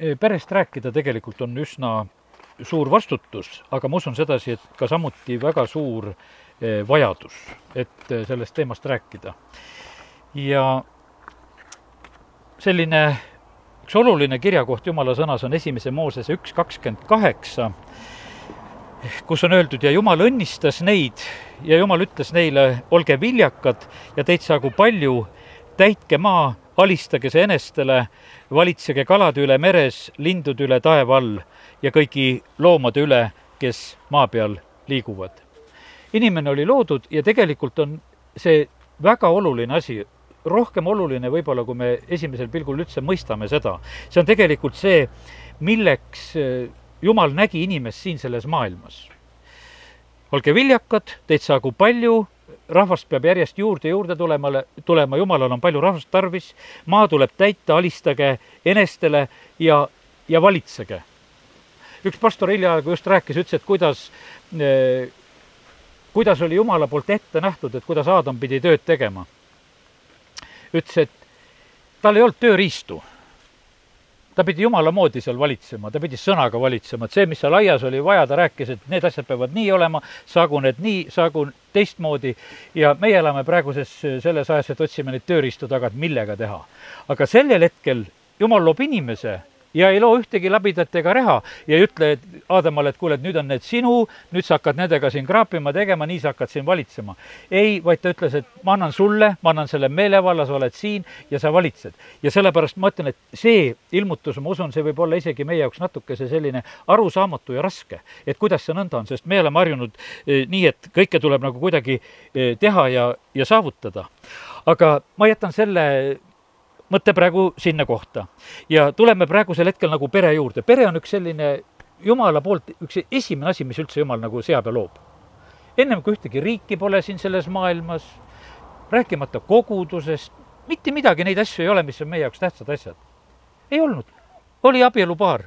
eh, perest rääkida tegelikult on üsna suur vastutus, aga ma usun sedasi, et ka samuti väga suur eh, vajadus, et eh, sellest teemast rääkida. ja selline üks oluline kirjakoht Jumala sõnas on esimese Moosese üks kakskümmend kaheksa, kus on öeldud ja Jumal õnnistas neid ja Jumal ütles neile, olge viljakad ja teid saagu palju, täitke maa, alistage see enestele, valitsege kalade üle meres, lindude üle taeva all ja kõigi loomade üle, kes maa peal liiguvad. inimene oli loodud ja tegelikult on see väga oluline asi, rohkem oluline võib-olla, kui me esimesel pilgul üldse mõistame seda. see on tegelikult see, milleks eh, Jumal nägi inimest siin selles maailmas. olge viljakad, teid saagu palju, rahvast peab järjest juurde, juurde tulema, tulema, Jumalal on palju rahvast tarvis, maa tuleb täita, alistage enestele ja, ja valitsege. üks pastor hiljaaegu just rääkis, ütles, et kuidas eh, kuidas oli Jumala poolt ette nähtud, et kuidas Aadam pidi tööd tegema. ütles, et tal ei olnud tööriistu. Ta pidi Jumala moodi seal valitsema, ta pidi sõnaga valitsema, et see, mis seal aias oli vaja, ta rääkis, et need asjad peavad nii olema, saagu need nii, saagu teistmoodi ja meie elame praeguses selles ajas, et otsime neid tööriistu taga, et millega teha. aga sellel hetkel Jumal loob inimese ja ei loo ühtegi labidat ega reha ja ei ütle et Aadamale, et kuule, et nüüd on need sinu, nüüd sa hakkad nendega siin kraapima, tegema, nii sa hakkad siin valitsema. ei, vaid ta ütles, et ma annan sulle, ma annan selle meelevalla, sa oled siin ja sa valitsed. ja sellepärast ma ütlen, et see ilmutus, ma usun, see võib olla isegi meie jaoks natukese selline arusaamatu ja raske, et kuidas see nõnda on, sest me oleme harjunud eh, nii, et kõike tuleb nagu kuidagi eh, teha ja, ja saavutada. aga ma jätan selle mõte praegu sinna kohta. ja tuleme praegusel hetkel nagu pere juurde. pere on üks selline jumala poolt üks esimene asi, mis üldse jumal nagu seab ja loob. ennem kui ühtegi riiki pole siin selles maailmas, rääkimata kogudusest, mitte midagi, neid asju ei ole, mis on meie jaoks tähtsad asjad. ei olnud. oli abielupaar.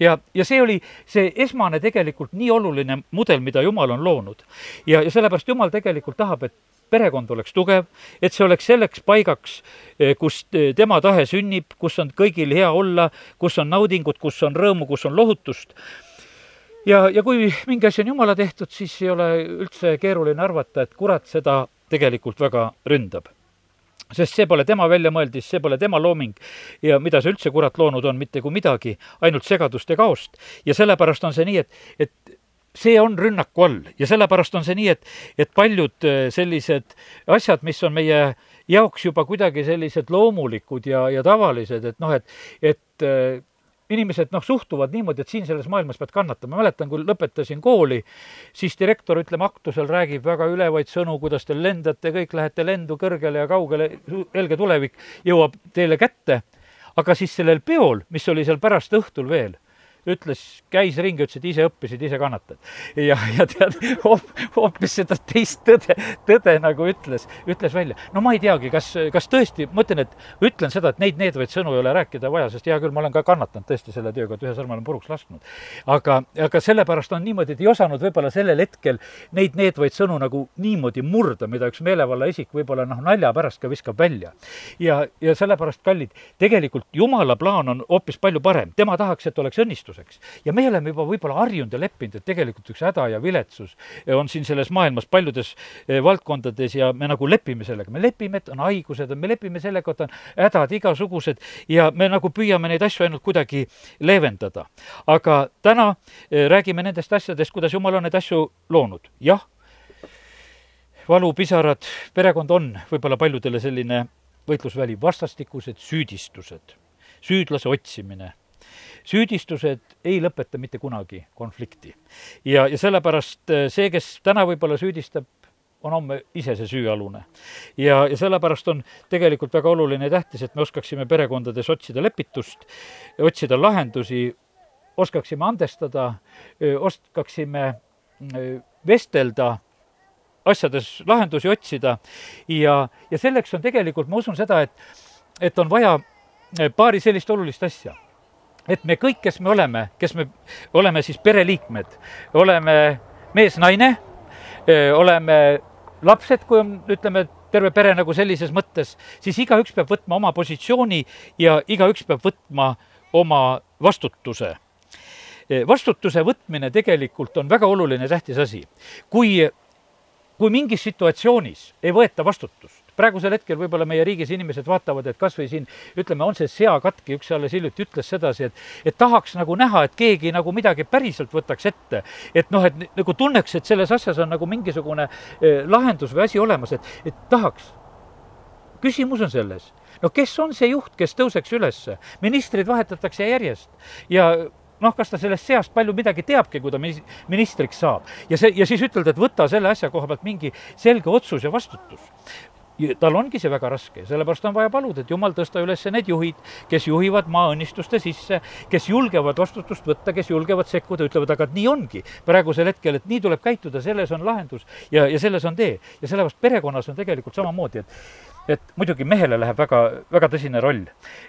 ja, ja see oli see esmane tegelikult nii oluline mudel, mida Jumal on loonud. ja, ja sellepärast Jumal tegelikult tahab, et perekond oleks tugev, et see oleks selleks paigaks, eh, kus eh, tema tahe sünnib, kus on kõigil hea olla, kus on naudingut, kus on rõõmu, kus on lohutust. ja, ja kui mingi asi on jumala tehtud, siis ei ole üldse keeruline arvata, et kurat seda tegelikult väga ründab sest see pole tema väljamõeldis, see pole tema looming ja mida see üldse kurat loonud on, mitte kui midagi, ainult segadust ja kaost. ja sellepärast on see nii, et, et see on rünnaku all ja sellepärast on see nii, et, et paljud äh, sellised asjad, mis on meie jaoks juba kuidagi sellised loomulikud ja, ja tavalised, et noh, et, et äh, inimesed noh, suhtuvad niimoodi, et siin selles maailmas pead kannatama, ma mäletan, kui lõpetasin kooli, siis direktor, ütleme, aktusel räägib väga ülevaid sõnu, kuidas te lendate, kõik lähete lendu kõrgele ja kaugele, helge tulevik jõuab teile kätte, aga siis sellel peol, mis oli seal pärast õhtul veel ütles, käis ringi, ütles, et ise õppisid, ise kannatad. ja, ja tead, hoopis seda teist tõde, tõde nagu ütles, ütles välja. no ma ei teagi, kas, kas tõesti, ma ütlen, et ütlen seda, et neid needvaid sõnu ei ole rääkida vaja, sest hea küll, ma olen ka kannatanud tõesti selle tööga, et ühe sõrme olen puruks lasknud. aga, aga sellepärast on niimoodi, et ei osanud võib-olla sellel hetkel neid needvaid sõnu nagu niimoodi murda, mida üks meelevalla isik võib-olla noh, nalja pärast ka viskab välja. ja, ja sellepärast, kallid, tegelikult jumala plaan on hoopis palju parem, tema tahaks, et oleks õnnistus viletsuseks. ja me oleme juba võib-olla harjunud ja leppinud, et tegelikult üks häda ja viletsus on siin selles maailmas paljudes eh, valdkondades ja me nagu lepime sellega, me lepime, et on haigused, me lepime sellega, et on hädad igasugused ja me nagu püüame neid asju ainult kuidagi leevendada. aga täna eh, räägime nendest asjadest, kuidas Jumal on neid asju loonud, jah, valupisarad, perekond on võib-olla paljudele selline võitlusväli, vastastikused süüdistused, süüdlase otsimine süüdistused ei lõpeta mitte kunagi konflikti. ja, ja sellepärast eh, see, kes täna võib-olla süüdistab, on homme ise see süüalune. ja, ja sellepärast on tegelikult väga oluline ja tähtis, et me oskaksime perekondades otsida lepitust, otsida lahendusi, oskaksime andestada, oskaksime vestelda asjades lahendusi otsida ja, ja selleks on tegelikult, ma usun seda, et, et on vaja paari sellist olulist asja et me kõik, kes me oleme, kes me oleme siis pereliikmed, oleme mees-naine, oleme lapsed, kui on, ütleme, terve pere nagu sellises mõttes, siis igaüks peab võtma oma positsiooni ja igaüks peab võtma oma vastutuse vastutuse võtmine tegelikult on väga oluline, tähtis asi. kui, kui mingis situatsioonis ei võeta vastutust, praegusel hetkel võib-olla meie riigis inimesed vaatavad, et kas või siin ütleme, on see seakatki, üks alles hiljuti ütles sedasi, et et tahaks nagu näha, et keegi nagu midagi päriselt võtaks ette. et noh, et nagu tunneks, et selles asjas on nagu mingisugune eh, lahendus või asi olemas, et, et tahaks. küsimus on selles, no kes on see juht, kes tõuseks ülesse? ministrid vahetatakse järjest ja noh, kas ta sellest seast palju midagi teabki, kui ta ministriks saab. ja see, ja siis ütelda, et võta selle asja koha pealt mingi selge otsus ja vastutus tal ongi see väga raske, sellepärast on vaja paluda, et jumal tõsta üles need juhid, kes juhivad maaõnnistuste sisse, kes julgevad vastutust võtta, kes julgevad sekkuda, ütlevad, aga nii ongi praegusel hetkel, et nii tuleb käituda, selles on lahendus ja, ja selles on tee. ja sellepärast perekonnas on tegelikult samamoodi, et et muidugi mehele läheb väga, väga tõsine roll.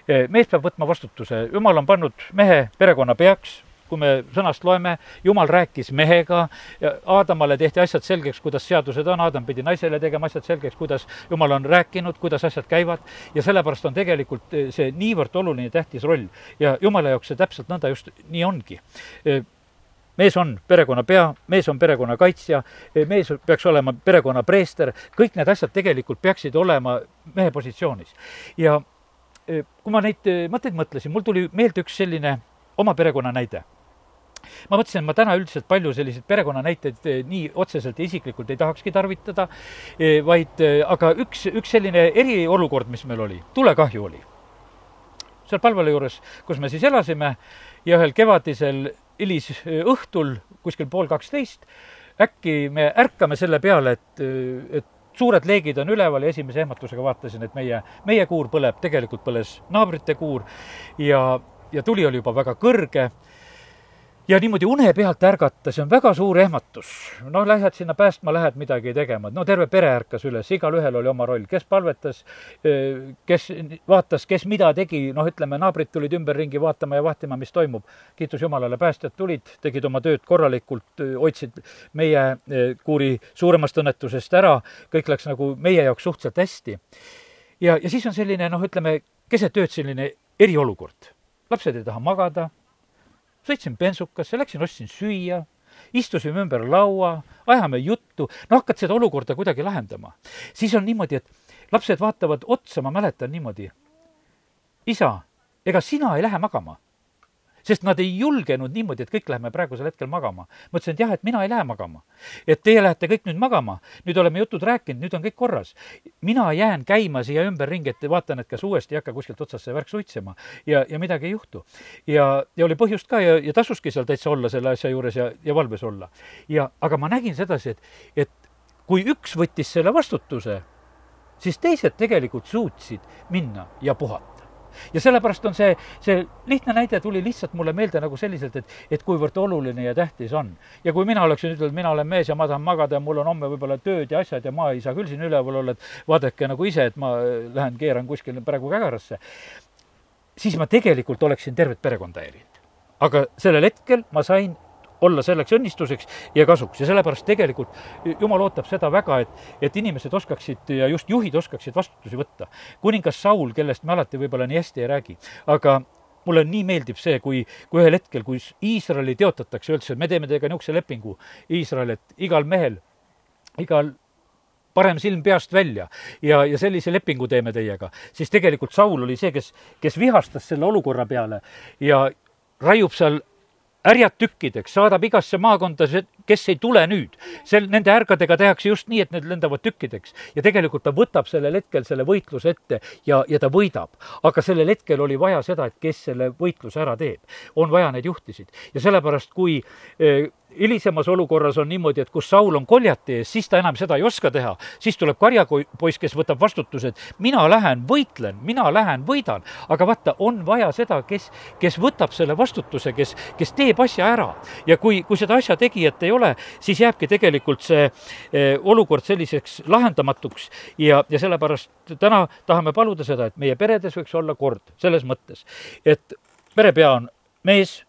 mees peab võtma vastutuse, jumal on pannud mehe perekonna peaks, kui me sõnast loeme, jumal rääkis mehega, Aadamale tehti asjad selgeks, kuidas seadused on, Aadam pidi naisele tegema asjad selgeks, kuidas jumal on rääkinud, kuidas asjad käivad ja sellepärast on tegelikult eh, see niivõrd oluline, tähtis roll. ja jumala jaoks see täpselt nõnda just nii ongi eh, mees on perekonna pea, mees on perekonna kaitsja, eh, mees peaks olema perekonna preester, kõik need asjad tegelikult peaksid olema mehe positsioonis. ja kui ma neid mõtteid mõtlesin, mul tuli meelde üks selline oma perekonna näide ma mõtlesin, et ma täna üldiselt palju selliseid perekonnanäiteid eh, nii otseselt ja isiklikult ei tahakski tarvitada, eh, vaid eh, aga üks, üks selline eriolukord, mis meil oli, tulekahju oli. seal Palvela juures, kus me siis elasime ja ühel kevadisel hilisõhtul, kuskil pool kaksteist, äkki me ärkame selle peale, et, et suured leegid on üleval ja esimese ehmatusega vaatasin, et meie, meie kuur põleb, tegelikult põles naabrite kuur ja, ja tuli oli juba väga kõrge ja niimoodi une pealt ärgata, see on väga suur ehmatus. noh, lähed sinna päästma, lähed midagi tegema, no terve pere ärkas üles, igalühel oli oma roll, kes palvetas, kes vaatas, kes mida tegi, noh, ütleme, naabrid tulid ümberringi vaatama ja vahtima, mis toimub. kiitus Jumalale, päästjad tulid, tegid oma tööd korralikult, hoidsid meie kuuri suuremast õnnetusest ära, kõik läks nagu meie jaoks suhteliselt hästi. ja, ja siis on selline, noh, ütleme, keset ööd selline eriolukord. lapsed ei taha magada sõitsin bensukasse, läksin ostsin süüa, istusime ümber laua, ajame juttu, no hakkad seda olukorda kuidagi lahendama. siis on niimoodi, et lapsed vaatavad otsa, ma mäletan niimoodi, isa, ega sina ei lähe magama sest nad ei julgenud niimoodi, et kõik läheme praegusel hetkel magama. ma ütlesin, et jah, et mina ei lähe magama. et teie lähete kõik nüüd magama, nüüd oleme jutud rääkinud, nüüd on kõik korras. mina jään käima siia ümberringi, et vaatan, et kas uuesti ei hakka kuskilt otsast see värk suitsema ja, ja midagi ei juhtu. ja, ja oli põhjust ka ja, ja tasuski seal täitsa olla selle asja juures ja, ja valves olla. ja, aga ma nägin sedasi, et, et kui üks võttis selle vastutuse, siis teised tegelikult suutsid minna ja puhata ja sellepärast on see, see lihtne näide tuli lihtsalt mulle meelde nagu selliselt, et, et kuivõrd oluline ja tähtis on. ja kui mina oleksin ütelnud, mina olen mees ja ma tahan magada ja mul on homme võib-olla tööd ja asjad ja ma ei saa küll siin üleval olla, et vaadake nagu ise, et ma lähen keeran kuskil praegu kägarasse, siis ma tegelikult oleksin tervet perekonda häirinud. aga sellel hetkel ma sain olla selleks õnnistuseks ja kasuks ja sellepärast tegelikult jumal ootab seda väga, et, et inimesed oskaksid ja just juhid oskaksid vastutusi võtta. kuningas Saul, kellest me alati võib-olla nii hästi ei räägi, aga mulle nii meeldib see, kui, kui ühel hetkel, kui Iisraeli teotatakse, et me teeme teiega niisuguse lepingu, Iisrael, et igal mehel, igal parem silm peast välja ja, ja sellise lepingu teeme teiega, siis tegelikult Saul oli see, kes, kes vihastas selle olukorra peale ja raiub seal härjad tükkideks, saadab igasse maakonda, kes ei tule nüüd. sel, nende härgadega tehakse just nii, et need lendavad tükkideks. ja tegelikult ta võtab sellel hetkel selle võitluse ette ja, ja ta võidab. aga sellel hetkel oli vaja seda, et kes selle võitluse ära teeb. on vaja neid juhtisid. ja sellepärast, kui eh, hilisemas olukorras on niimoodi, et kus Saul on koljati ees, siis ta enam seda ei oska teha. siis tuleb karjapoiss, kes võtab vastutuse, et mina lähen võitlen, mina lähen võidan. aga vaata, on vaja seda, kes, kes võtab selle vastutuse, kes, kes teeb asja ära. ja kui, kui seda asja tegijat ei ole, siis jääbki tegelikult see eh, olukord selliseks lahendamatuks ja, ja sellepärast täna tahame paluda seda, et meie peredes võiks olla kord selles mõttes, et perepea on mees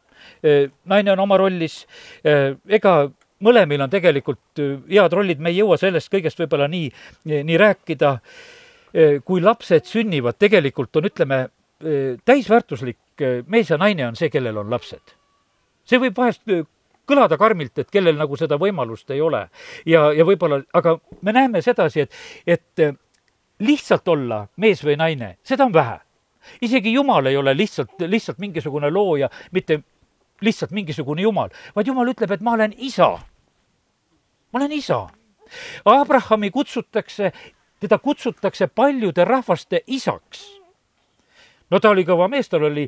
naine on oma rollis, ega mõlemil on tegelikult head rollid, me ei jõua sellest kõigest võib-olla nii, nii rääkida. kui lapsed sünnivad, tegelikult on, ütleme, täisväärtuslik mees ja naine on see, kellel on lapsed. see võib vahest kõlada karmilt, et kellel nagu seda võimalust ei ole. ja, ja võib-olla, aga me näeme sedasi, et, et lihtsalt olla mees või naine, seda on vähe. isegi Jumal ei ole lihtsalt, lihtsalt mingisugune looja, mitte lihtsalt mingisugune Jumal, vaid Jumal ütleb, et ma olen isa. ma olen isa. Abrahami kutsutakse, teda kutsutakse paljude rahvaste isaks no ta oli kõva mees, tal oli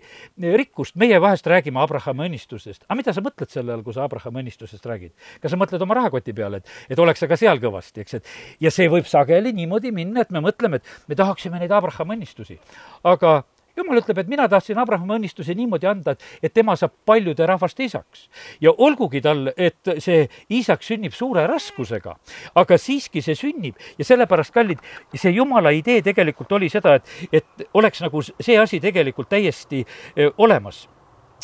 rikkust, meie vahest räägime Abrahami õnnistusest. aga mida sa mõtled selle all, kui sa Abrahami õnnistusest räägid? kas sa mõtled oma rahakoti peale, et, et oleks sa ka seal kõvasti, eks, et ja see võib sageli niimoodi minna, et me mõtleme, et me tahaksime neid Abrahami õnnistusi. aga jumal ütleb, et mina tahtsin Abrahami õnnistuse niimoodi anda, et, et tema saab paljude rahvaste isaks. ja olgugi tal, et see isak sünnib suure raskusega, aga siiski see sünnib ja sellepärast, kallid, see jumala idee tegelikult oli seda, et, et oleks nagu see asi tegelikult täiesti öö, olemas.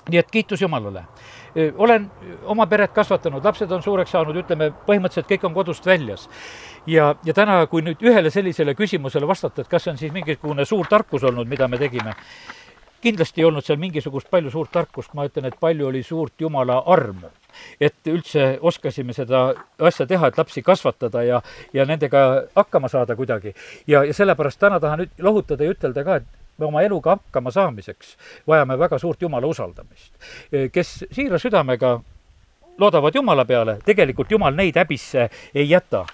nii et kiitus Jumalale olen oma peret kasvatanud, lapsed on suureks saanud, ütleme, põhimõtteliselt kõik on kodust väljas. ja, ja täna, kui nüüd ühele sellisele küsimusele vastata, et kas see on siis mingisugune suur tarkus olnud, mida me tegime, kindlasti ei olnud seal mingisugust palju suurt tarkust, ma ütlen, et palju oli suurt jumala armu. et üldse oskasime seda asja teha, et lapsi kasvatada ja, ja nendega hakkama saada kuidagi. ja, ja sellepärast täna tahan nüüd lohutada ja ütelda ka, et me oma eluga hakkama saamiseks vajame väga suurt Jumala usaldamist. kes siira südamega loodavad Jumala peale, tegelikult Jumal neid häbisse ei jäta.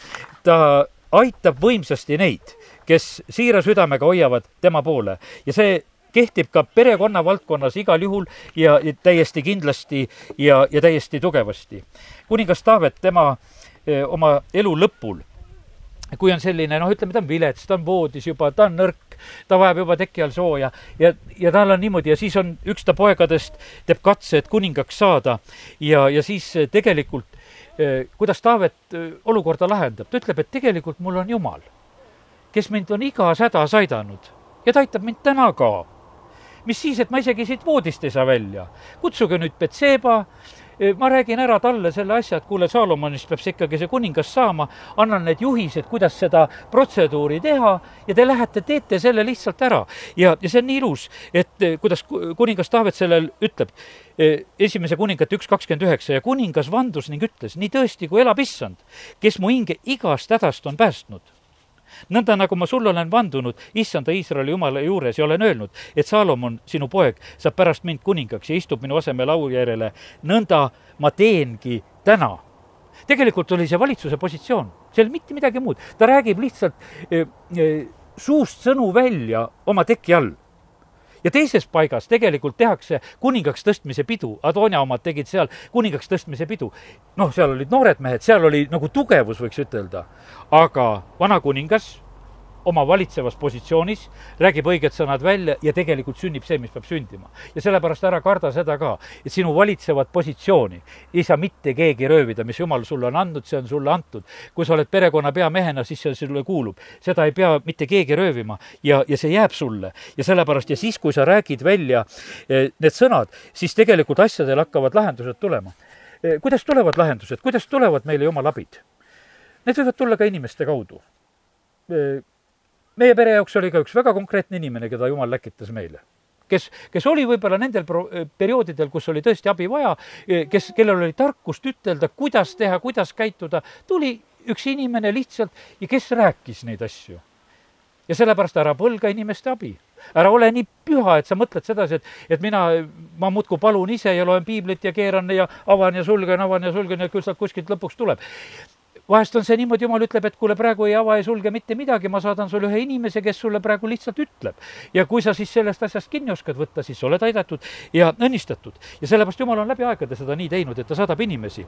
ta aitab võimsasti neid, kes siira südamega hoiavad tema poole ja see kehtib ka perekonna valdkonnas igal juhul ja, täiesti kindlasti ja, ja täiesti tugevasti. kuningas Taavet, tema eh, oma elu lõpul kui on selline, noh, ütleme, ta on vilets, ta on voodis juba, ta on nõrk, ta vajab juba teki all sooja ja, ja tal on niimoodi ja siis on üks ta poegadest teeb katse, et kuningaks saada ja, ja siis tegelikult eh, kuidas Taavet eh, olukorda lahendab, ta ütleb, et tegelikult mul on Jumal, kes mind on igas hädas aidanud ja ta aitab mind täna ka. mis siis, et ma isegi siit voodist ei saa välja. kutsuge nüüd Betseba ma räägin ära talle selle asja, et kuule, Saalomonist peab see ikkagi see kuningas saama, annan need juhised, kuidas seda protseduuri teha ja te lähete, teete selle lihtsalt ära. ja, ja see on nii ilus, et eh, kuidas kuningas Taavet sellel ütleb, eh, esimese kuningate üks kakskümmend üheksa ja kuningas vandus ning ütles, nii tõesti, kui elab issand, kes mu hinge igast hädast on päästnud nõnda nagu ma sulle olen vandunud, issanda Iisraeli jumala juures ja olen öelnud, et Saalomon, sinu poeg, saab pärast mind kuningaks ja istub minu asemel aujärjele, nõnda ma teengi täna. Tegelikult oli see valitsuse positsioon, seal mitte midagi muud, ta räägib lihtsalt e, e, suust sõnu välja oma teki all ja teises paigas tegelikult tehakse kuningaks tõstmise pidu, Adonia omad tegid seal kuningaks tõstmise pidu. noh, seal olid noored mehed, seal oli nagu tugevus, võiks ütelda. aga vana kuningas oma valitsevas positsioonis, räägib õiged sõnad välja ja tegelikult sünnib see, mis peab sündima. ja sellepärast ära karda seda ka, et sinu valitsevat positsiooni ei saa mitte keegi röövida, mis jumal sulle on andnud, see on sulle antud. kui sa oled perekonna peamehena, siis see sulle kuulub. seda ei pea mitte keegi röövima ja, ja see jääb sulle. ja sellepärast, ja siis, kui sa räägid välja eh, need sõnad, siis tegelikult asjadel hakkavad lahendused tulema. Eh, kuidas tulevad lahendused, kuidas tulevad meile jumala abid? Need võivad tulla ka inimeste kaudu eh, meie pere jaoks oli ka üks väga konkreetne inimene, keda jumal läkitas meile kes, kes oli võib-olla nendel pro-, perioodidel, kus oli tõesti abi vaja, kes, kellel oli tarkust ütelda, kuidas teha, kuidas käituda, tuli üks inimene lihtsalt ja kes rääkis neid asju. ja sellepärast ära põlga inimeste abi. ära ole nii püha, et sa mõtled sedasi, et, et mina, ma muudkui palun ise ja loen piiblit ja keeran ja avan ja sulgen, avan ja sulgen ja küll sealt kuskilt lõpuks tuleb vahest on see niimoodi, jumal ütleb, et kuule, praegu ei ava, ei sulge mitte midagi, ma saadan sulle ühe inimese, kes sulle praegu lihtsalt ütleb. ja kui sa siis sellest asjast kinni oskad võtta, siis sa oled aidatud ja õnnistatud. ja sellepärast Jumal on läbi aegade seda nii teinud, et ta saadab inimesi.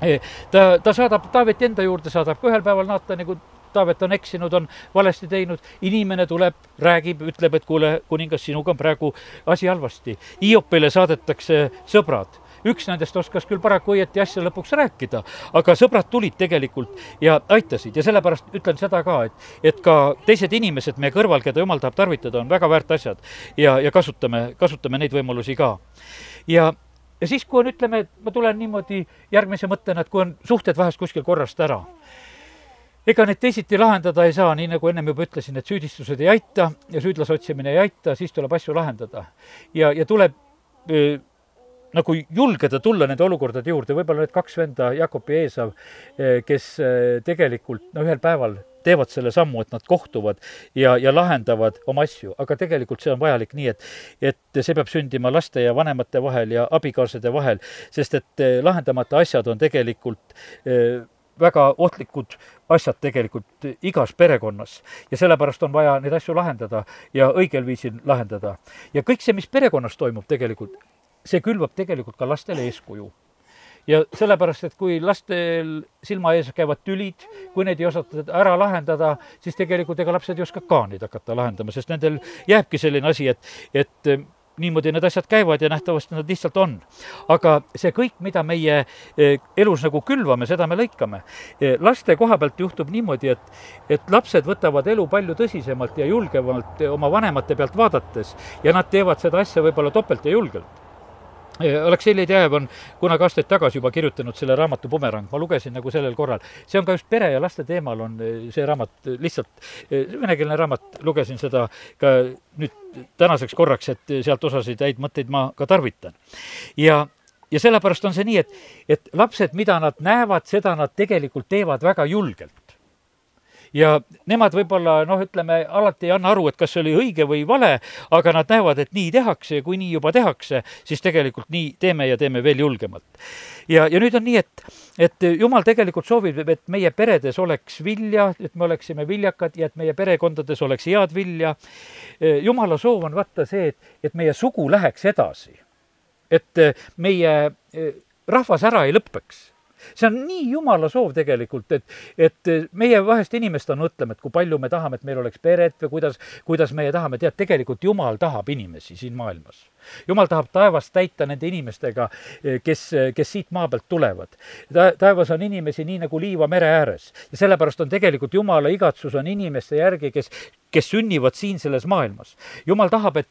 E, ta, ta saadab Taaveti enda juurde, saadab ka ühel päeval Naatani, kui Taavet on eksinud, on valesti teinud, inimene tuleb, räägib, ütleb, et kuule, kuningas, sinuga on praegu asi halvasti. Hiopile saadetakse sõbrad üks nendest oskas küll paraku õieti asja lõpuks rääkida, aga sõbrad tulid tegelikult ja aitasid ja sellepärast ütlen seda ka, et, et ka teised inimesed meie kõrval, keda jumal tahab tarvitada, on väga väärt asjad ja, ja kasutame, kasutame neid võimalusi ka. ja, ja siis, kui on, ütleme, et ma tulen niimoodi järgmise mõttena, et kui on suhted vahest kuskil korrast ära ega neid teisiti lahendada ei saa, nii nagu ennem juba ütlesin, et süüdistused ei aita ja süüdlase otsimine ei aita, siis tuleb asju lahendada. ja, ja tuleb öö, nagu julgeda tulla nende olukordade juurde, võib-olla need kaks venda, Jakob ja Eesav, kes tegelikult no ühel päeval teevad selle sammu, et nad kohtuvad ja, ja lahendavad oma asju, aga tegelikult see on vajalik nii, et, et see peab sündima laste ja vanemate vahel ja abikaasade vahel, sest et lahendamata asjad on tegelikult väga ohtlikud asjad tegelikult igas perekonnas ja sellepärast on vaja neid asju lahendada ja õigel viisil lahendada. ja kõik see, mis perekonnas toimub tegelikult, see külvab tegelikult ka lastele eeskuju ja sellepärast, et kui lastel silma ees käivad tülid, kui neid ei osata ära lahendada, siis tegelikult ega lapsed ei oska ka neid hakata lahendama, sest nendel jääbki selline asi, et, et niimoodi need asjad käivad ja nähtavasti nad lihtsalt on. aga see kõik, mida meie e, elus nagu külvame, seda me lõikame. E, laste koha pealt juhtub niimoodi, et, et lapsed võtavad elu palju tõsisemalt ja julgemalt oma vanemate pealt vaadates ja nad teevad seda asja võib-olla topelt ja julgelt Aleksei Ledejev on kunagi aastaid tagasi juba kirjutanud selle raamatu Bumerang, ma lugesin nagu sellel korral. see on ka just pere ja laste teemal on see raamat lihtsalt, venekeelne raamat, lugesin seda ka nüüd tänaseks korraks, et sealt osasid häid mõtteid ma ka tarvitan. ja, ja sellepärast on see nii, et, et lapsed, mida nad näevad, seda nad tegelikult teevad väga julgelt ja nemad võib-olla noh, ütleme, alati ei anna aru, et kas see oli õige või vale, aga nad näevad, et nii tehakse ja kui nii juba tehakse, siis tegelikult nii teeme ja teeme veel julgemalt. ja, ja nüüd on nii, et, et jumal tegelikult soovib, et meie peredes oleks vilja, et me oleksime viljakad ja et meie perekondades oleks head vilja. jumala soov on vaata see, et, et meie sugu läheks edasi. et meie rahvas ära ei lõpeks see on nii jumala soov tegelikult, et, et meie vahest inimestena mõtleme, et kui palju me tahame, et meil oleks peret või kuidas, kuidas meie tahame, tead, tegelikult Jumal tahab inimesi siin maailmas. Jumal tahab taevast täita nende inimestega, kes, kes siit maa pealt tulevad. ta, taevas on inimesi nii nagu liiva mere ääres ja sellepärast on tegelikult Jumala igatsus on inimeste järgi, kes, kes sünnivad siin selles maailmas. Jumal tahab, et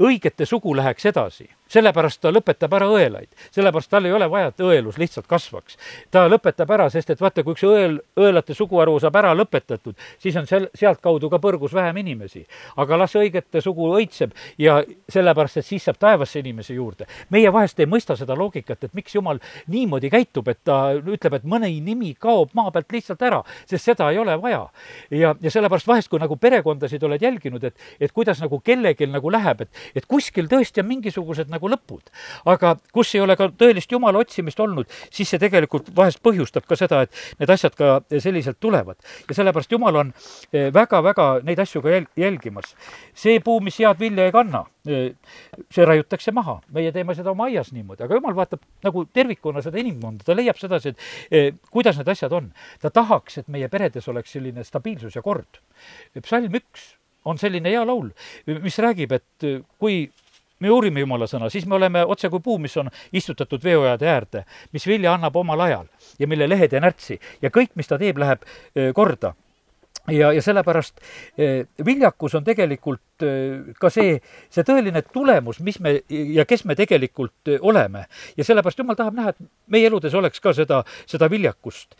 õigete sugu läheks edasi sellepärast ta lõpetab ära õelaid, sellepärast tal ei ole vaja, et õelus lihtsalt kasvaks. ta lõpetab ära, sest et vaata, kui üks õel, õelate suguharu saab ära lõpetatud, siis on sel-, sealtkaudu ka põrgus vähem inimesi. aga las õigete sugu õitseb ja sellepärast, et siis saab taevasse inimesi juurde. meie vahest ei mõista seda loogikat, et miks jumal niimoodi käitub, et ta ütleb, et mõni nimi kaob maa pealt lihtsalt ära, sest seda ei ole vaja. ja, ja sellepärast vahest, kui nagu perekondasid oled jälginud, et, et kuidas nagu kellelgi nagu läheb, et, et kuskil tõesti on mingisugused nagu lõpud. aga kus ei ole ka tõelist jumala otsimist olnud, siis see tegelikult vahest põhjustab ka seda, et need asjad ka selliselt tulevad. ja sellepärast jumal on väga-väga eh, neid asju ka jäl-, jälgimas. see puu, mis head vilja ei kanna, eh, see raiutakse maha, meie teeme seda oma aias niimoodi, aga jumal vaatab nagu tervikuna seda inimkonda, ta leiab sedasi, et eh, kuidas need asjad on. ta tahaks, et meie peredes oleks selline stabiilsus ja kord. psalm üks on selline hea laul, mis räägib, et kui me uurime Jumala sõna, siis me oleme otse kui puu, mis on istutatud veoajade äärde, mis vilja annab omal ajal ja mille lehed ei närtsi ja kõik, mis ta teeb, läheb korda ja, ja sellepärast viljakus on tegelikult ka see, see tõeline tulemus, mis me ja kes me tegelikult oleme. ja sellepärast Jumal tahab näha, et meie eludes oleks ka seda, seda viljakust.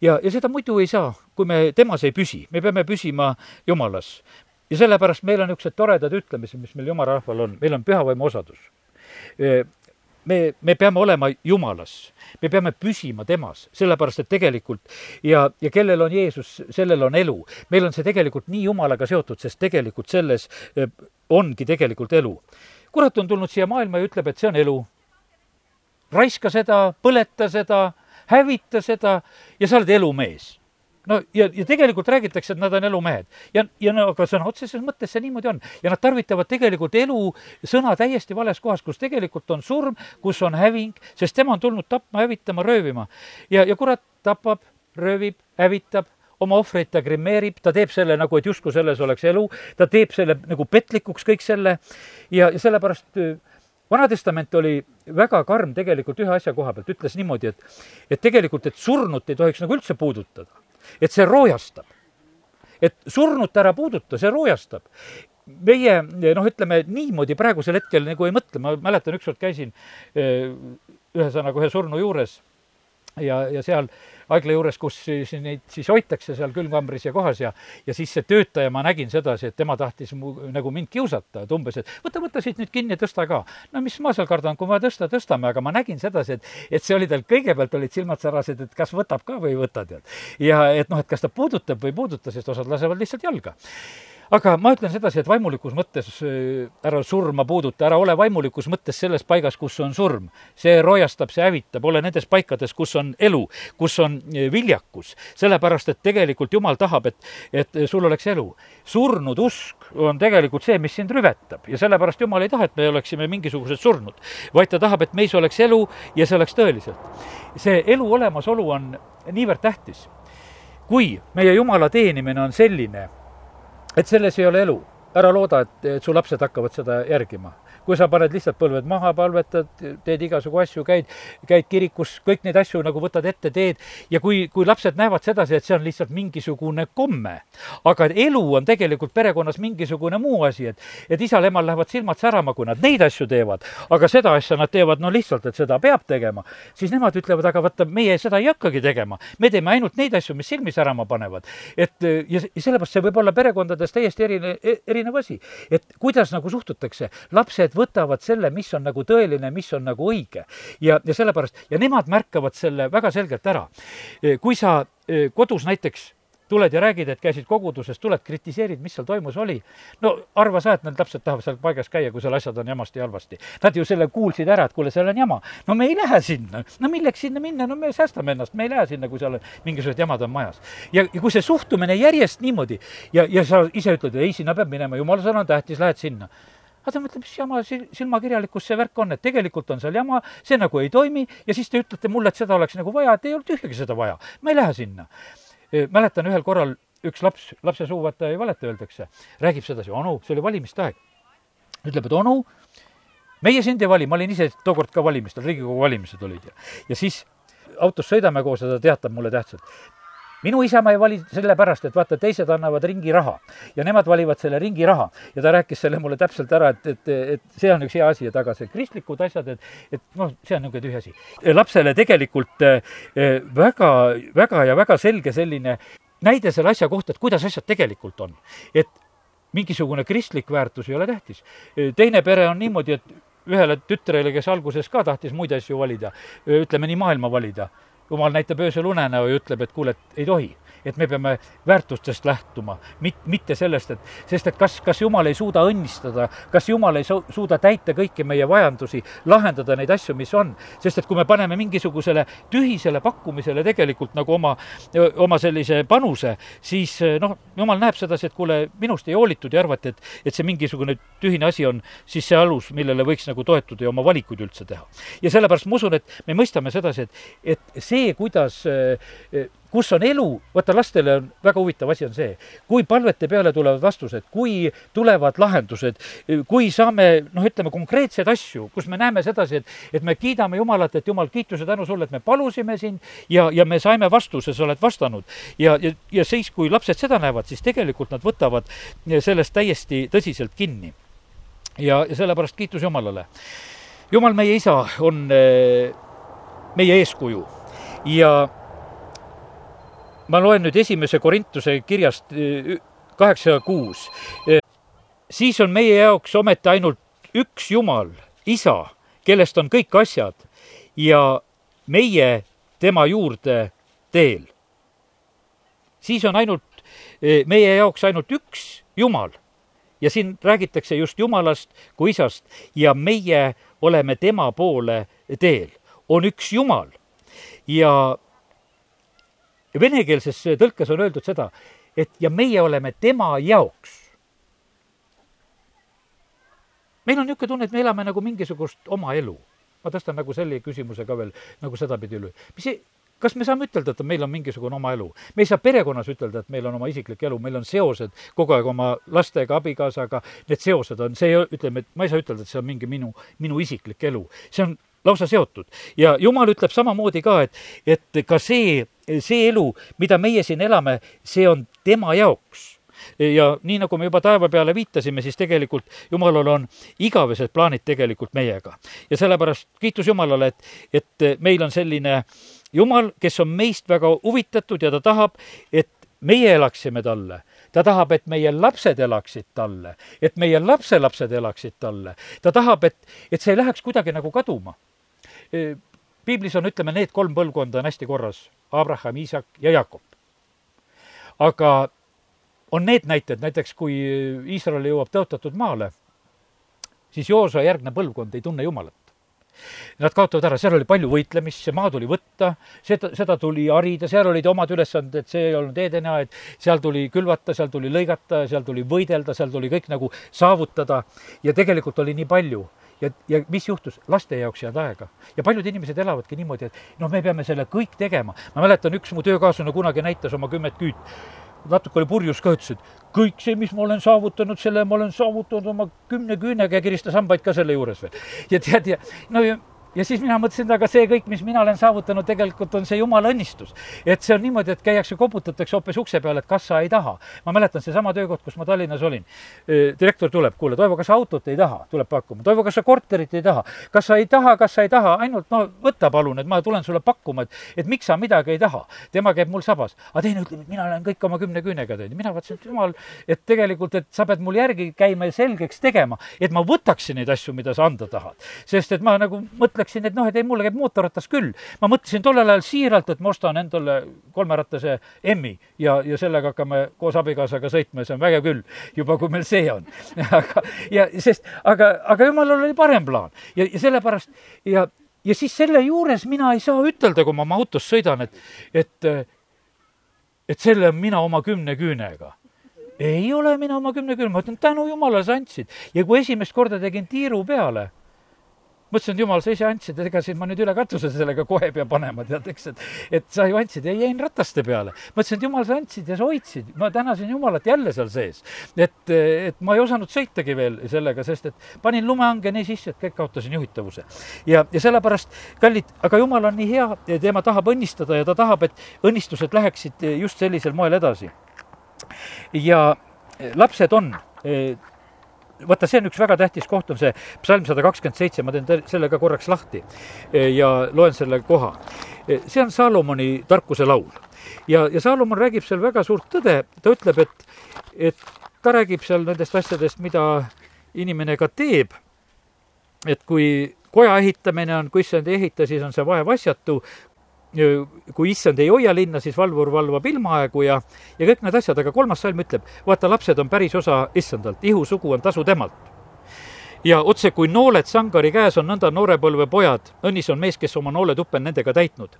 ja, ja seda muidu ei saa, kui me temas ei püsi, me peame püsima Jumalas ja sellepärast meil on niisugused toredad ütlemised, mis meil jumala rahval on, meil on pühavaimu osadus. me, me peame olema Jumalas, me peame püsima temas, sellepärast et tegelikult ja, ja kellel on Jeesus, sellel on elu. meil on see tegelikult nii Jumalaga seotud, sest tegelikult selles ongi tegelikult elu. kurat on tulnud siia maailma ja ütleb, et see on elu. raiska seda, põleta seda, hävita seda ja sa oled elumees no ja, ja tegelikult räägitakse, et nad on elumehed. ja, ja no aga sõna otseses mõttes see niimoodi on. ja nad tarvitavad tegelikult elu sõna täiesti vales kohas, kus tegelikult on surm, kus on häving, sest tema on tulnud tapma, hävitama, röövima. ja, ja kurat tapab, röövib, hävitab, oma ohvreid ta grimeerib, ta teeb selle nagu, et justkui selles oleks elu, ta teeb selle nagu petlikuks, kõik selle ja, ja sellepärast äh, Vana-testament oli väga karm tegelikult ühe asja koha pealt, ütles niimoodi, et, et tegelikult, et surnut ei tohiks nagu üldse puudutada et see roojastab. et surnut ära puuduta, see roojastab meie noh, ütleme niimoodi praegusel hetkel nagu ei mõtle, ma mäletan, ükskord käisin ühesõnaga ühe surnu juures ja, ja seal haigla juures, kus siis neid siis hoitakse seal külmkambris ja kohas ja ja siis see töötaja, ma nägin sedasi, et tema tahtis mu, nagu mind kiusata, et umbes, et võta, võta siit nüüd kinni, tõsta ka. no mis ma seal kardan, kui vaja tõsta, tõstame, aga ma nägin sedasi, et et see oli tal, kõigepealt olid silmad särased, et kas võtab ka või ei võta, tead. ja et noh, et kas ta puudutab või ei puuduta, sest osad lasevad lihtsalt jalga aga ma ütlen sedasi, et vaimulikus mõttes äh, ära surma puuduta, ära ole vaimulikus mõttes selles paigas, kus on surm. see rojastab, see hävitab, ole nendes paikades, kus on elu, kus on äh, viljakus. sellepärast, et tegelikult Jumal tahab, et, et sul oleks elu. surnud usk on tegelikult see, mis sind rüvetab ja sellepärast Jumal ei taha, et me oleksime mingisugused surnud, vaid ta tahab, et meis oleks elu ja see oleks tõeliselt. see elu olemasolu on niivõrd tähtis. kui meie Jumala teenimine on selline, et selles ei ole elu. ära looda, et, et su lapsed hakkavad seda järgima kui sa paned lihtsalt põlved maha, palvetad, teed igasugu asju, käid, käid kirikus, kõik neid asju nagu võtad ette, teed ja kui, kui lapsed näevad sedasi, et see on lihtsalt mingisugune komme, aga elu on tegelikult perekonnas mingisugune muu asi, et, et isal-emal lähevad silmad särama, kui nad neid asju teevad, aga seda asja nad teevad no lihtsalt, et seda peab tegema, siis nemad ütlevad, aga vaata, meie seda ei hakkagi tegema. me teeme ainult neid asju, mis silmi särama panevad. et ja, ja sellepärast see võib olla perekondades täiesti erine, erinev asi, et kuidas nagu suhtutakse. lapsed inimesed võtavad selle, mis on nagu tõeline, mis on nagu õige. ja, ja sellepärast, ja nemad märkavad selle väga selgelt ära. kui sa eh, kodus näiteks tuled ja räägid, et käisid koguduses, tuled, kritiseerid, mis seal toimus oli. no arva sa, et need lapsed tahavad seal paigas käia, kui seal asjad on jamasti halvasti. Nad ju selle kuulsid ära, et kuule, seal on jama. no me ei lähe sinna. no milleks sinna minna, no me säästame ennast, me ei lähe sinna, kui seal mingisugused jamad on majas. ja, ja kui see suhtumine järjest niimoodi ja, ja sa ise ütled, ei, sinna peab minema, jumala sõna on tähtis, lähed sinna aga ta mõtleb, mis jama sil-, silmakirjalikkus see värk on, et tegelikult on seal jama, see nagu ei toimi ja siis te ütlete mulle, et seda oleks nagu vaja, et ei olnud tühjagi seda vaja. ma ei lähe sinna. mäletan ühel korral üks laps, lapse suu vaata ei valeta, öeldakse, räägib sedasi, onu, see oli valimiste aeg. ütleb, et onu, meie sind ei vali, ma olin ise tookord ka valimistel, Riigikogu valimised olid ja, ja siis autos sõidame koos ja ta teatab mulle tähtsalt minu isamaa ei vali sellepärast, et vaata, teised annavad ringiraha ja nemad valivad selle ringiraha ja ta rääkis selle mulle täpselt ära, et, et, et see on üks hea asi, et aga see kristlikud asjad, et, et noh, see on niisugune tühi asi. lapsele tegelikult eh, väga, väga ja väga selge selline näide selle asja kohta, et kuidas asjad tegelikult on. et mingisugune kristlik väärtus ei ole tähtis. teine pere on niimoodi, et ühele tütrele, kes alguses ka tahtis muid asju valida, ütleme nii maailma valida jumal näitab öösel unenäo ja ütleb, et kuule, et ei tohi et me peame väärtustest lähtuma, mit-, mitte sellest, et, sest et kas, kas Jumal ei suuda õnnistada, kas Jumal ei su-, suuda täita kõiki meie vajadusi, lahendada neid asju, mis on. sest et kui me paneme mingisugusele tühisele pakkumisele tegelikult nagu oma, oma sellise panuse, siis noh, Jumal näeb sedasi, et kuule, minust ei hoolitud ja arvati, et, et see mingisugune tühine asi on siis see alus, millele võiks nagu toetuda ja oma valikuid üldse teha. ja sellepärast ma usun, et me mõistame sedasi, et, et see, kuidas kus on elu, vaata lastele on väga huvitav asi on see, kui palvete peale tulevad vastused, kui tulevad lahendused, kui saame noh, ütleme konkreetseid asju, kus me näeme sedasi, et, et me kiidame Jumalat, et Jumal, kiituse tänu sulle, et me palusime sind ja, ja me saime vastuse, sa oled vastanud. ja, ja, ja siis, kui lapsed seda näevad, siis tegelikult nad võtavad sellest täiesti tõsiselt kinni. ja, ja sellepärast kiitus Jumalale. Jumal, meie isa, on eh, meie eeskuju ja ma loen nüüd esimese Korintuse kirjast eh, kaheksa kuus. Eh, siis on meie jaoks ometi ainult üks Jumal, isa, kellest on kõik asjad ja meie tema juurde teel. siis on ainult eh, meie jaoks ainult üks Jumal ja siin räägitakse just Jumalast kui isast ja meie oleme tema poole teel. on üks Jumal ja venekeelses tõlkes on öeldud seda, et ja meie oleme tema jaoks. meil on niisugune tunne, et me elame nagu mingisugust oma elu. ma tõstan nagu selle küsimuse ka veel nagu sedapidi üle. mis see, kas me saame ütelda, et meil on mingisugune oma elu? me ei saa perekonnas ütelda, et meil on oma isiklik elu, meil on seosed kogu aeg oma lastega, abikaasaga, need seosed on, see, ütleme, et ma ei saa ütelda, et see on mingi minu, minu isiklik elu. see on lausa seotud. ja jumal ütleb samamoodi ka, et, et ka see, see elu, mida meie siin elame, see on tema jaoks ja nii, nagu me juba taeva peale viitasime, siis tegelikult Jumalal on igavesed plaanid tegelikult meiega. ja sellepärast kiitus Jumalale, et, et meil on selline jumal, kes on meist väga huvitatud ja ta tahab, et meie elaksime talle ta tahab, et meie lapsed elaksid talle, et meie lapselapsed elaksid talle. ta tahab, et, et see ei läheks kuidagi nagu kaduma. Piiblis on, ütleme, need kolm põlvkonda on hästi korras, Abraham, Iisak ja Jakob. aga on need näited, näiteks kui Iisrael jõuab tõotatud maale, siis Joosa järgne põlvkond ei tunne Jumalat. Nad kaotavad ära, seal oli palju võitlemist, see maa tuli võtta, seda, seda tuli harida, seal olid omad ülesanded, see ei olnud Edeni-aed, seal tuli külvata, seal tuli lõigata, seal tuli võidelda, seal tuli kõik nagu saavutada ja tegelikult oli nii palju ja, ja mis juhtus, laste jaoks ei jäänud aega. ja paljud inimesed elavadki niimoodi, et noh, me peame selle kõik tegema. ma mäletan, üks mu töökaaslane kunagi näitas oma kümmet küüt natuke oli purjus ka, ütles, et kõik see, mis ma olen saavutanud, selle ma olen saavutanud oma kümne küünega ja kiristas hambaid ka selle juures veel. ja tead, ja no ja ja siis mina mõtlesin, aga see kõik, mis mina olen saavutanud, tegelikult on see jumala õnnistus. et see on niimoodi, et käiakse, koputatakse hoopis ukse peale, et kas sa ei taha. ma mäletan seesama töökoht, kus ma Tallinnas olin. direktor tuleb, kuule, Toivo, kas sa autot ei taha, tuleb pakkuma. Toivo, kas sa korterit ei taha? kas sa ei taha, kas sa ei taha, ainult no võta palun, et ma tulen sulle pakkuma, et, et miks sa midagi ei taha. tema käib mul sabas. aga teine ütleb, et mina olen kõik oma kümne küünega teinud. mina vaatasin, et jumal, et tegelikult, et sa pead mul järgi käima ja selgeks tegema, et ma võtaksin neid asju, mida sa anda tahad. sest et ma nagu mõtlen, mõtleksin, et noh, et ei, mulle käib mootorratas küll. ma mõtlesin tollel ajal siiralt, et ma ostan endale kolmerattase M-i ja, ja sellega hakkame koos abikaasaga sõitma ja see on vägev küll, juba kui meil see on. aga, ja sest, aga, aga jumalal oli parem plaan ja, ja sellepärast ja, ja siis selle juures mina ei saa ütelda, kui ma oma autos sõidan, et, et, et selle mina oma kümne küünega ei ole mina oma kümne küünega, ma ütlen tänu jumalale, sa andsid. ja kui esimest korda tegin tiiru peale mõtlesin, et jumal, sa ise andsid, ega siin ma nüüd üle katuse sellega kohe ei pea panema, tead, eks, et et sa ju andsid ja jäin rataste peale. mõtlesin, et jumal, sa andsid ja sa hoidsid, ma tänasin Jumalat jälle seal sees. et, et ma ei osanud sõitagi veel sellega, sest et panin lumehange nii sisse, et kõik kaotasin juhitavuse. ja, ja sellepärast, kallid, aga Jumal on nii hea tema tahab õnnistada ja ta tahab, et õnnistused läheksid just sellisel moel edasi. ja lapsed on vaata, see on üks väga tähtis koht, on see psalm sada kakskümmend seitse, ma teen selle ka korraks lahti e, ja loen selle koha. E, see on Saalomoni tarkuse laul. Ja, ja Saalomon räägib seal väga suurt tõde, ta ütleb, et, et ta räägib seal nendest asjadest, mida inimene ka teeb, et kui koja ehitamine on, kui issand ei ehita, siis on see vaev asjatu, kui issand ei hoia linna, siis valvur valvab ilmaaegu ja, ja kõik need asjad, aga kolmas salm ütleb, vaata, lapsed on päris osa issandalt, ihusugu on tasu temalt. ja otse kui nooled sangari käes on nõnda noorepõlve pojad, õnnis on mees, kes oma nooletuppe on nendega täitnud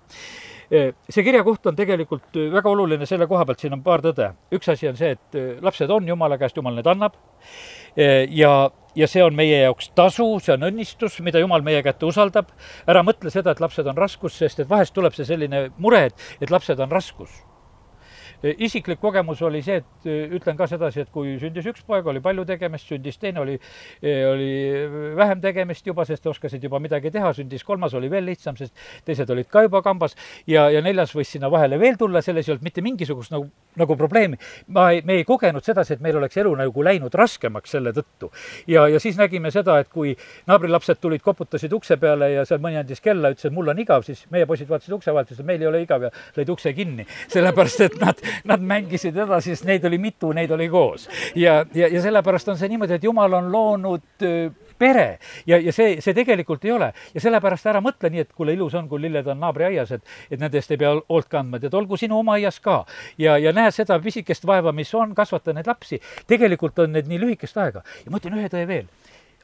see kirjakoht on tegelikult väga oluline selle koha pealt, siin on paar tõde. üks asi on see, et lapsed on jumala käest, jumal need annab ja ja see on meie jaoks tasu, see on õnnistus, mida Jumal meie kätte usaldab. ära mõtle seda, et lapsed on raskus, sest et vahest tuleb see selline mure, et, et lapsed on raskus isiklik kogemus oli see, et ütlen ka sedasi, et kui sündis üks poeg, oli palju tegemist, sündis teine, oli, oli vähem tegemist juba, sest oskasid juba midagi teha, sündis kolmas, oli veel lihtsam, sest teised olid ka juba kambas ja, ja neljas võis sinna vahele veel tulla, selles ei olnud mitte mingisugust nagu, nagu probleemi. ma ei, me ei kogenud sedasi, et meil oleks elu nagu läinud raskemaks selle tõttu. ja, ja siis nägime seda, et kui naabrilapsed tulid, koputasid ukse peale ja seal mõni andis kella, ütles, et mul on igav, siis meie poisid vaatasid ukse vahelt, ütlesid, meil ei ole igav ja lõid ukse kinni. sellepärast, et nad nad mängisid edasi, sest neid oli mitu, neid oli koos. ja, ja, ja sellepärast on see niimoodi, et jumal on loonud pere ja, ja see, see tegelikult ei ole. ja sellepärast ära mõtle nii, et kuule, ilus on, kui lilled on naabriaias, et, et nende eest ei pea hoolt kandma, tead, olgu sinu oma aias ka. ja, ja näe seda pisikest vaeva, mis on, kasvata neid lapsi. tegelikult on need nii lühikest aega ja ma ütlen ühe tõe veel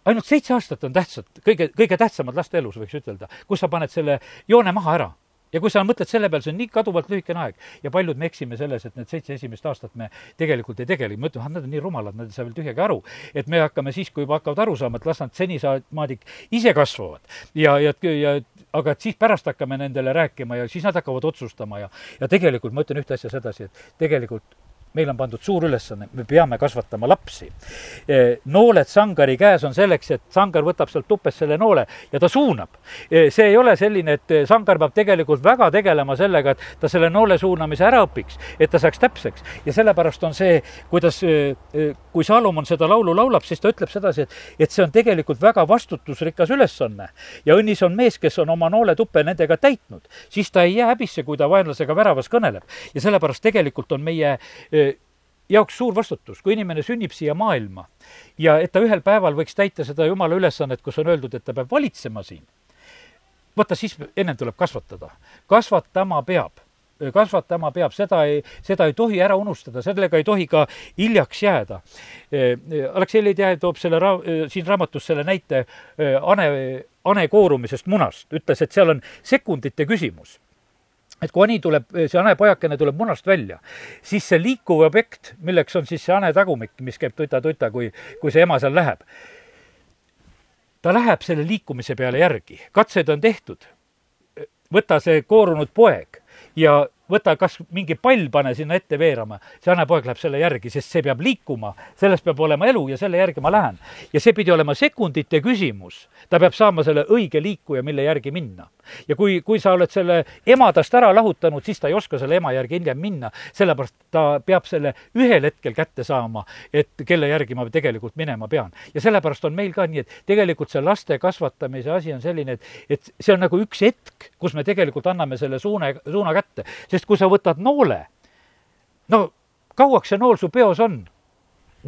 ainult seitse aastat on tähtsad, kõige, kõige tähtsamad laste elus, võiks ütelda, kus sa paned selle joone maha ära ja kui sa mõtled selle peale, see on nii kaduvalt lühikene aeg ja paljud me eksime selles, et need seitse esimest aastat me tegelikult ei tegele, me ütleme, ah, nad on nii rumalad, nad ei saa veel tühjagi aru. et me hakkame siis, kui juba hakkavad aru saama, et las nad senisaadik ise kasvavad. ja, ja, ja aga et siis pärast hakkame nendele rääkima ja siis nad hakkavad otsustama ja, ja tegelikult ma ütlen ühte asja sedasi, et tegelikult meil on pandud suur ülesanne, me peame kasvatama lapsi. nooled sangari käes on selleks, et sangar võtab sealt tupest selle noole ja ta suunab. see ei ole selline, et sangar peab tegelikult väga tegelema sellega, et ta selle noole suunamise ära õpiks, et ta saaks täpseks. ja sellepärast on see, kuidas, kui Salomon seda laulu laulab, siis ta ütleb sedasi, et, et see on tegelikult väga vastutusrikas ülesanne. ja õnnis on mees, kes on oma nooletuppe nendega täitnud, siis ta ei jää häbisse, kui ta vaenlasega väravas kõneleb. ja sellepärast tegelikult on meie jaoks suur vastutus, kui inimene sünnib siia maailma ja et ta ühel päeval võiks täita seda jumala ülesannet, kus on öeldud, et ta peab valitsema siin. vaata, siis ennem tuleb kasvatada. kasvatama peab kasvatama peab, seda ei, seda ei tohi ära unustada, sellega ei tohi ka hiljaks jääda. Aleksei Leedjev toob selle ra-, siin raamatus selle näite hane, hane koorumisest munast, ütles, et seal on sekundite küsimus et kui hani tuleb, see hanepajakene tuleb munast välja, siis see liikuv objekt, milleks on siis see hanetagumik, mis käib tuta-tuta, kui, kui see ema seal läheb, ta läheb selle liikumise peale järgi, katsed on tehtud. võta see koorunud poeg ja võta kas mingi pall, pane sinna ette veerema, see hanepoeg läheb selle järgi, sest see peab liikuma, selles peab olema elu ja selle järgi ma lähen. ja see pidi olema sekundite küsimus. ta peab saama selle õige liikuja, mille järgi minna. Ja kui, kui sa oled selle emadast ära lahutanud, siis ta ei oska selle ema järgi hiljem minna, sellepärast ta peab selle ühel hetkel kätte saama, et kelle järgi ma tegelikult minema pean. ja sellepärast on meil ka nii, et tegelikult see laste kasvatamise asi on selline, et, et see on nagu üks hetk, kus me tegelikult anname selle suune, suuna kätte sest kui sa võtad noole, no kauaks see nool su peos on?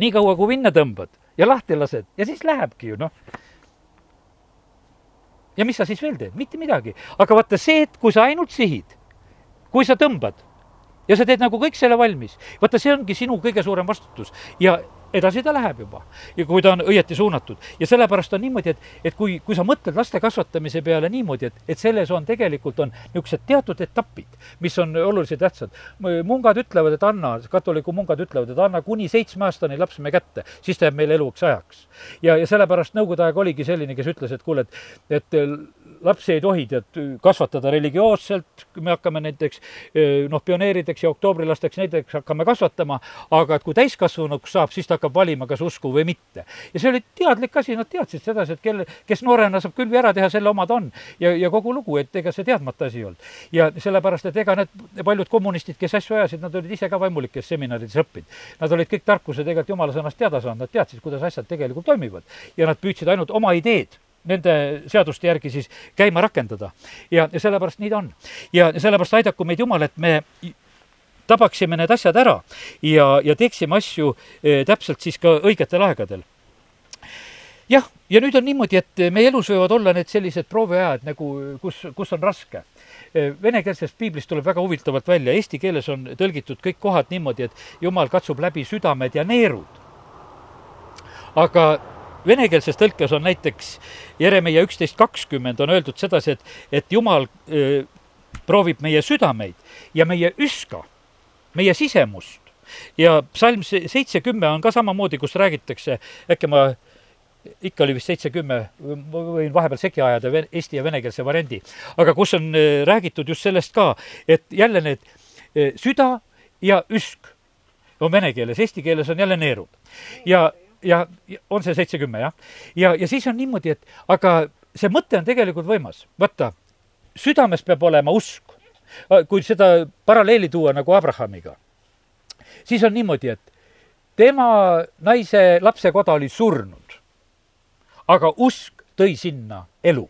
nii kaua, kui minna tõmbad ja lahti lased ja siis lähebki ju noh. Ja mis sa siis veel teed, mitte midagi, aga vaata see, et kui sa ainult sihid, kui sa tõmbad ja sa teed nagu kõik selle valmis, vaata, see ongi sinu kõige suurem vastutus. Ja edasi ta läheb juba. ja kui ta on õieti suunatud. ja sellepärast on niimoodi, et, et kui, kui sa mõtled laste kasvatamise peale niimoodi, et, et selles on tegelikult on niisugused teatud etapid, mis on oluliselt tähtsad. mungad ütlevad, et anna, katoliku mungad ütlevad, et anna kuni seitsmeaastane laps me kätte, siis ta jääb meile eluks ajaks. ja, ja sellepärast Nõukogude aeg oligi selline, kes ütles, et kuule, et, et lapsi ei tohi tead kasvatada religioosselt, me hakkame näiteks noh, pioneerideks ja oktoobrilaseks näiteks hakkame kasvatama, aga et kui täiskasvanuks saab, siis ta hakkab valima, kas usku või mitte. ja see oli teadlik asi, nad teadsid sedasi, et kelle, kes noorena saab külvi ära teha, selle oma ta on. ja, ja kogu lugu, et ega see teadmata asi ei olnud. ja sellepärast, et ega need paljud kommunistid, kes asju ajasid, nad olid ise ka vaimulikes seminarides õppinud. Nad olid kõik tarkuse tegelikult jumala sõnast teada saanud, nad teadsid, kuidas asjad tegelikult toimivad. ja nad püüdsid ainult oma ideed nende seaduste järgi siis käima rakendada. ja, ja sellepärast nii ta on. ja sellepärast aidaku meid Jumal, et me tabaksime need asjad ära ja, ja teeksime asju eh, täpselt siis ka õigetel aegadel jah, ja nüüd on niimoodi, et meie elus võivad olla need sellised prooviajad nagu, kus, kus on raske. Eh, venekeelsest piiblist tuleb väga huvitavalt välja, eesti keeles on tõlgitud kõik kohad niimoodi, et jumal katsub läbi südamed ja neerud. aga venekeelses tõlkes on näiteks Jeremeia üksteist kakskümmend on öeldud sedasi, et, et jumal öö, proovib meie südameid ja meie üska, meie sisemust. ja psalm seitsekümme on ka samamoodi, kus räägitakse, äkki ma ikka oli vist seitse-kümme, ma võin vahepeal segi ajada eesti ja venekeelse variandi, aga kus on räägitud just sellest ka, et jälle need süda ja üsk on vene keeles, eesti keeles on jälle neerud. ja ja on see seitsekümmend, jah. ja, ja siis on niimoodi, et aga see mõte on tegelikult võimas. vaata, südames peab olema usk. kui seda paralleeli tuua nagu Abrahamiga, siis on niimoodi, et tema naise lapsekoda oli surnud, aga usk tõi sinna elu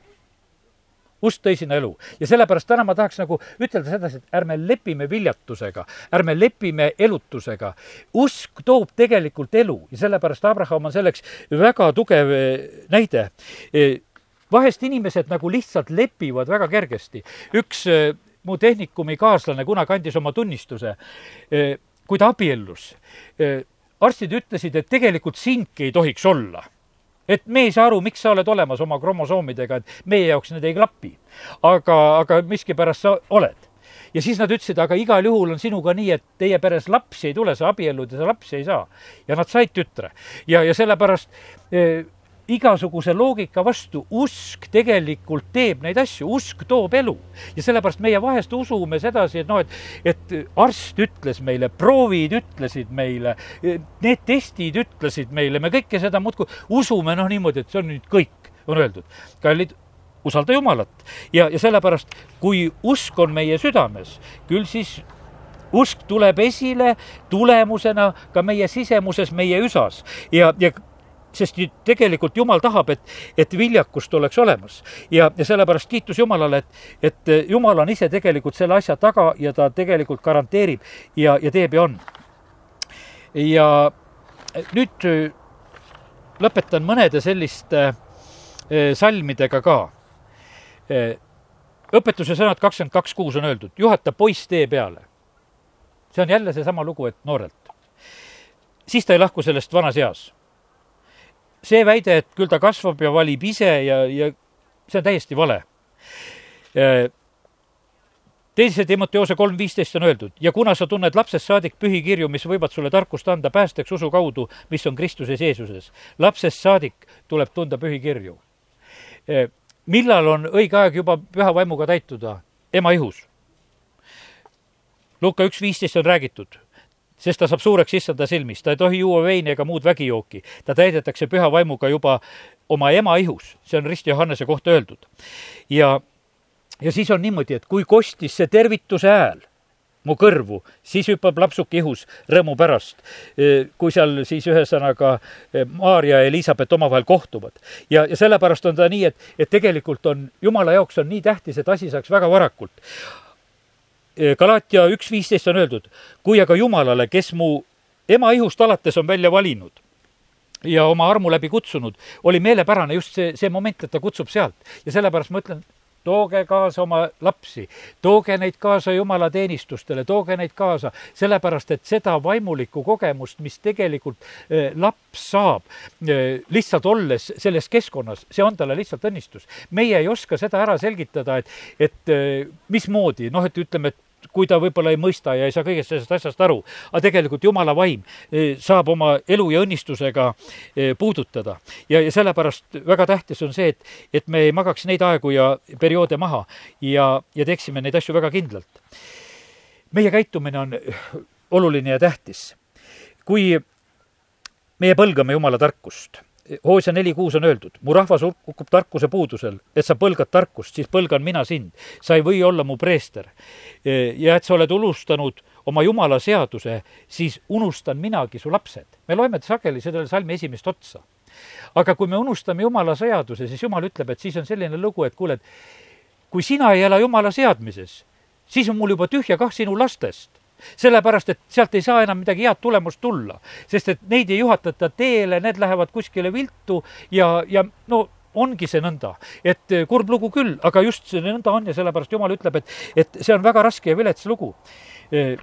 usk tõi sinna elu. ja sellepärast täna ma tahaks nagu ütelda sedasi, et ärme lepime viljatusega, ärme lepime elutusega. usk toob tegelikult elu ja sellepärast Abraham on selleks väga tugev eh, näide. Eh, vahest inimesed nagu lihtsalt lepivad väga kergesti. üks eh, mu tehnikumi kaaslane kunagi andis oma tunnistuse, kui ta abiellus. arstid ütlesid, et tegelikult sinki ei tohiks olla et me ei saa aru, miks sa oled olemas oma kromosoomidega, et meie jaoks need ei klapi. aga, aga miskipärast sa oled ja siis nad ütlesid, aga igal juhul on sinuga nii, et teie peres lapsi ei tule, sa abiellud ja sa lapsi ei saa. ja nad said tütre ja, ja sellepärast eh, igasuguse loogika vastu, usk tegelikult teeb neid asju, usk toob elu. ja sellepärast meie vahest usume sedasi, et noh, et, et arst ütles meile, proovid ütlesid meile, need testid ütlesid meile, me kõike seda muudkui usume noh niimoodi, et see on nüüd kõik, on öeldud. kallid, usalda Jumalat ja, ja sellepärast, kui usk on meie südames, küll siis usk tuleb esile tulemusena ka meie sisemuses, meie üsas ja, ja sest tegelikult Jumal tahab, et, et viljakust oleks olemas. ja, ja sellepärast kiitus Jumalale, et, et Jumal on ise tegelikult selle asja taga ja ta tegelikult garanteerib ja, ja teeb ja on. ja nüüd lõpetan mõnede selliste eh, salmidega ka. Eh, õpetuse sõnad kakskümmend kaks kuus on öeldud, juhata poiss tee peale. see on jälle seesama lugu, et noorelt. siis ta ei lahku sellest vanas eas see väide, et küll ta kasvab ja valib ise ja, ja see on täiesti vale. teise Timoteose kolm viisteist on öeldud ja kuna sa tunned lapsest saadik pühikirju, mis võivad sulle tarkust anda päästeks usu kaudu, mis on Kristuses Jeesuses. lapsest saadik tuleb tunda pühikirju. millal on õige aeg juba püha vaimuga täituda? ema ihus. Luka üks viisteist on räägitud sest ta saab suureks issanda silmis, ta ei tohi juua veini ega muud vägijooki. ta täidetakse püha vaimuga juba oma ema ihus, see on Rist Johannese kohta öeldud. ja, ja siis on niimoodi, et kui kostis see tervituse hääl mu kõrvu, siis hüppab lapsuke ihus rõõmu pärast. Kui seal siis ühesõnaga Maarja ja Elizabeth omavahel kohtuvad. ja, ja sellepärast on ta nii, et, et tegelikult on, jumala jaoks on nii tähtis, et asi saaks väga varakult Galatia üks viisteist on öeldud, kui aga Jumalale, kes mu ema ihust alates on välja valinud ja oma armu läbi kutsunud, oli meelepärane just see, see moment, et ta kutsub sealt. ja sellepärast ma ütlen, tooge kaasa oma lapsi, tooge neid kaasa jumalateenistustele, tooge neid kaasa, sellepärast et seda vaimulikku kogemust, mis tegelikult eh, laps saab eh, lihtsalt olles selles keskkonnas, see on talle lihtsalt õnnistus. meie ei oska seda ära selgitada, et, et eh, mismoodi, noh, et ütleme, et kui ta võib-olla ei mõista ja ei saa kõigest sellest asjast aru, aga tegelikult jumala vaim eh, saab oma elu ja õnnistusega eh, puudutada. ja, ja sellepärast väga tähtis on see, et, et me ei magaks neid aegu ja perioode maha ja, ja teeksime neid asju väga kindlalt. meie käitumine on oluline ja tähtis. kui meie põlgame jumala tarkust Hoosia neli kuus on öeldud, mu rahvas hukkub tarkuse puudusel, et sa põlgad tarkust, siis põlgan mina sind. sa ei või olla mu preester. ja et sa oled unustanud oma jumala seaduse, siis unustan minagi su lapsed. me loeme sageli selle salmi esimest otsa. aga kui me unustame jumala seaduse, siis jumal ütleb, et siis on selline lugu, et kuule, et kui sina ei ela jumala seadmises, siis on mul juba tühja kah sinu lastest sellepärast, et sealt ei saa enam midagi head tulemust tulla, sest et neid ei juhatata teele, need lähevad kuskile viltu ja, ja no ongi see nõnda, et eh, kurb lugu küll, aga just see nõnda on ja sellepärast Jumal ütleb, et, et see on väga raske ja vilets lugu. Eh,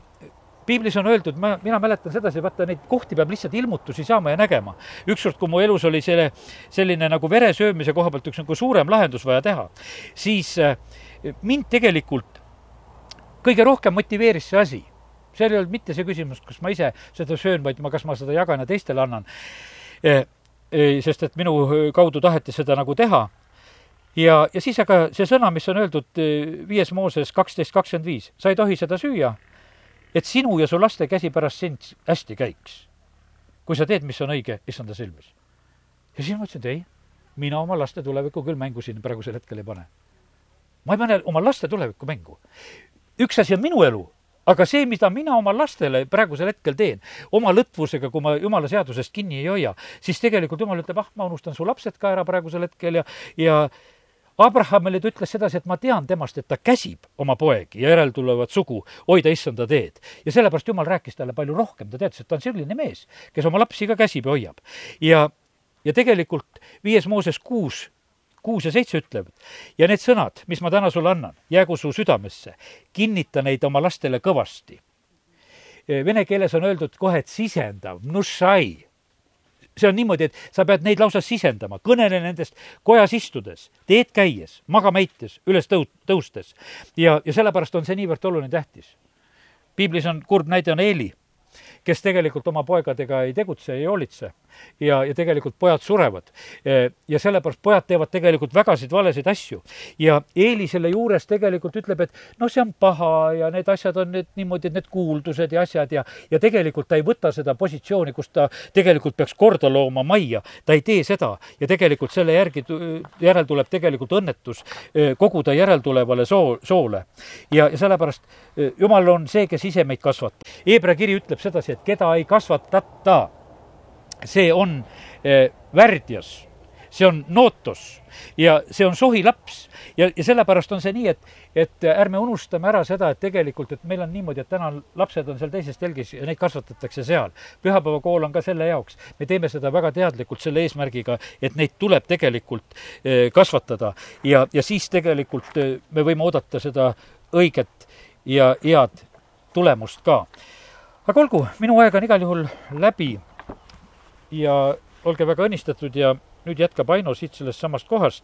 piiblis on öeldud, ma, mina mäletan sedasi, vaata neid kohti peab lihtsalt ilmutusi saama ja nägema. ükskord, kui mu elus oli selle, selline nagu veresöömise koha pealt üks nagu suurem lahendus vaja teha, siis eh, mind tegelikult kõige rohkem motiveeris see asi seal ei olnud mitte see küsimus, kas ma ise seda söön, vaid ma, kas ma seda jagan ja teistele annan. E, e, sest et minu kaudu taheti seda nagu teha. ja, ja siis aga see sõna, mis on öeldud e, viies Mooses kaksteist kakskümmend viis, sa ei tohi seda süüa, et sinu ja su laste käsi pärast sind hästi käiks. kui sa teed, mis on õige issanda silmis. ja siis ma ütlesin, et ei, mina oma laste tulevikku küll mängu siin praegusel hetkel ei pane. ma ei pane oma laste tulevikku mängu. üks asi on minu elu aga see, mida mina oma lastele praegusel hetkel teen, oma lõtvusega, kui ma jumala seadusest kinni ei hoia, siis tegelikult jumal ütleb, ah, ma unustan su lapsed ka ära praegusel hetkel ja, ja Abrahamile ta ütles sedasi, et ma tean temast, et ta käsib oma poegi ja järeltulevat sugu hoida issanda teed. ja sellepärast jumal rääkis talle palju rohkem, ta teadis, et ta on selline mees, kes oma lapsi ka käsib ja hoiab. ja, ja tegelikult viies Mooses kuus kuus ja seitse ütlevad. ja need sõnad, mis ma täna sulle annan, jäägu su südamesse, kinnita neid oma lastele kõvasti. Vene keeles on öeldud kohe, et sisendav, nušai. see on niimoodi, et sa pead neid lausa sisendama, kõnele nendest kojas istudes, teed käies, magama heites, üles tõu-, tõustes. ja, ja sellepärast on see niivõrd oluline, tähtis. piiblis on kurb näide, on Eeli kes tegelikult oma poegadega ei tegutse, ei hoolitse. Ja, ja tegelikult pojad surevad. ja sellepärast pojad teevad tegelikult vägasid valesid asju. ja Eeli selle juures tegelikult ütleb, et noh, see on paha ja need asjad on need niimoodi, et need kuuldused ja asjad ja, ja tegelikult ta ei võta seda positsiooni, kus ta tegelikult peaks korda looma majja. ta ei tee seda ja tegelikult selle järgi, järel tuleb tegelikult õnnetus kogu ta järeltulevale soo, soole. ja, ja sellepärast jumal on see, kes ise meid kasvatab. Hebra kiri ütleb sedasi, et keda ei kasvatata, see on eh, värdjas, see on nootos ja see on sohilaps ja, ja sellepärast on see nii, et, et ärme unustame ära seda, et tegelikult, et meil on niimoodi, et täna lapsed on seal teises telgis ja neid kasvatatakse seal. pühapäevakool on ka selle jaoks. me teeme seda väga teadlikult selle eesmärgiga, et neid tuleb tegelikult eh, kasvatada ja, ja siis tegelikult eh, me võime oodata seda õiget ja head tulemust ka. aga olgu, minu aeg on igal juhul läbi ja olge väga õnnistatud ja nüüd jätkab Aino siit sellest samast kohast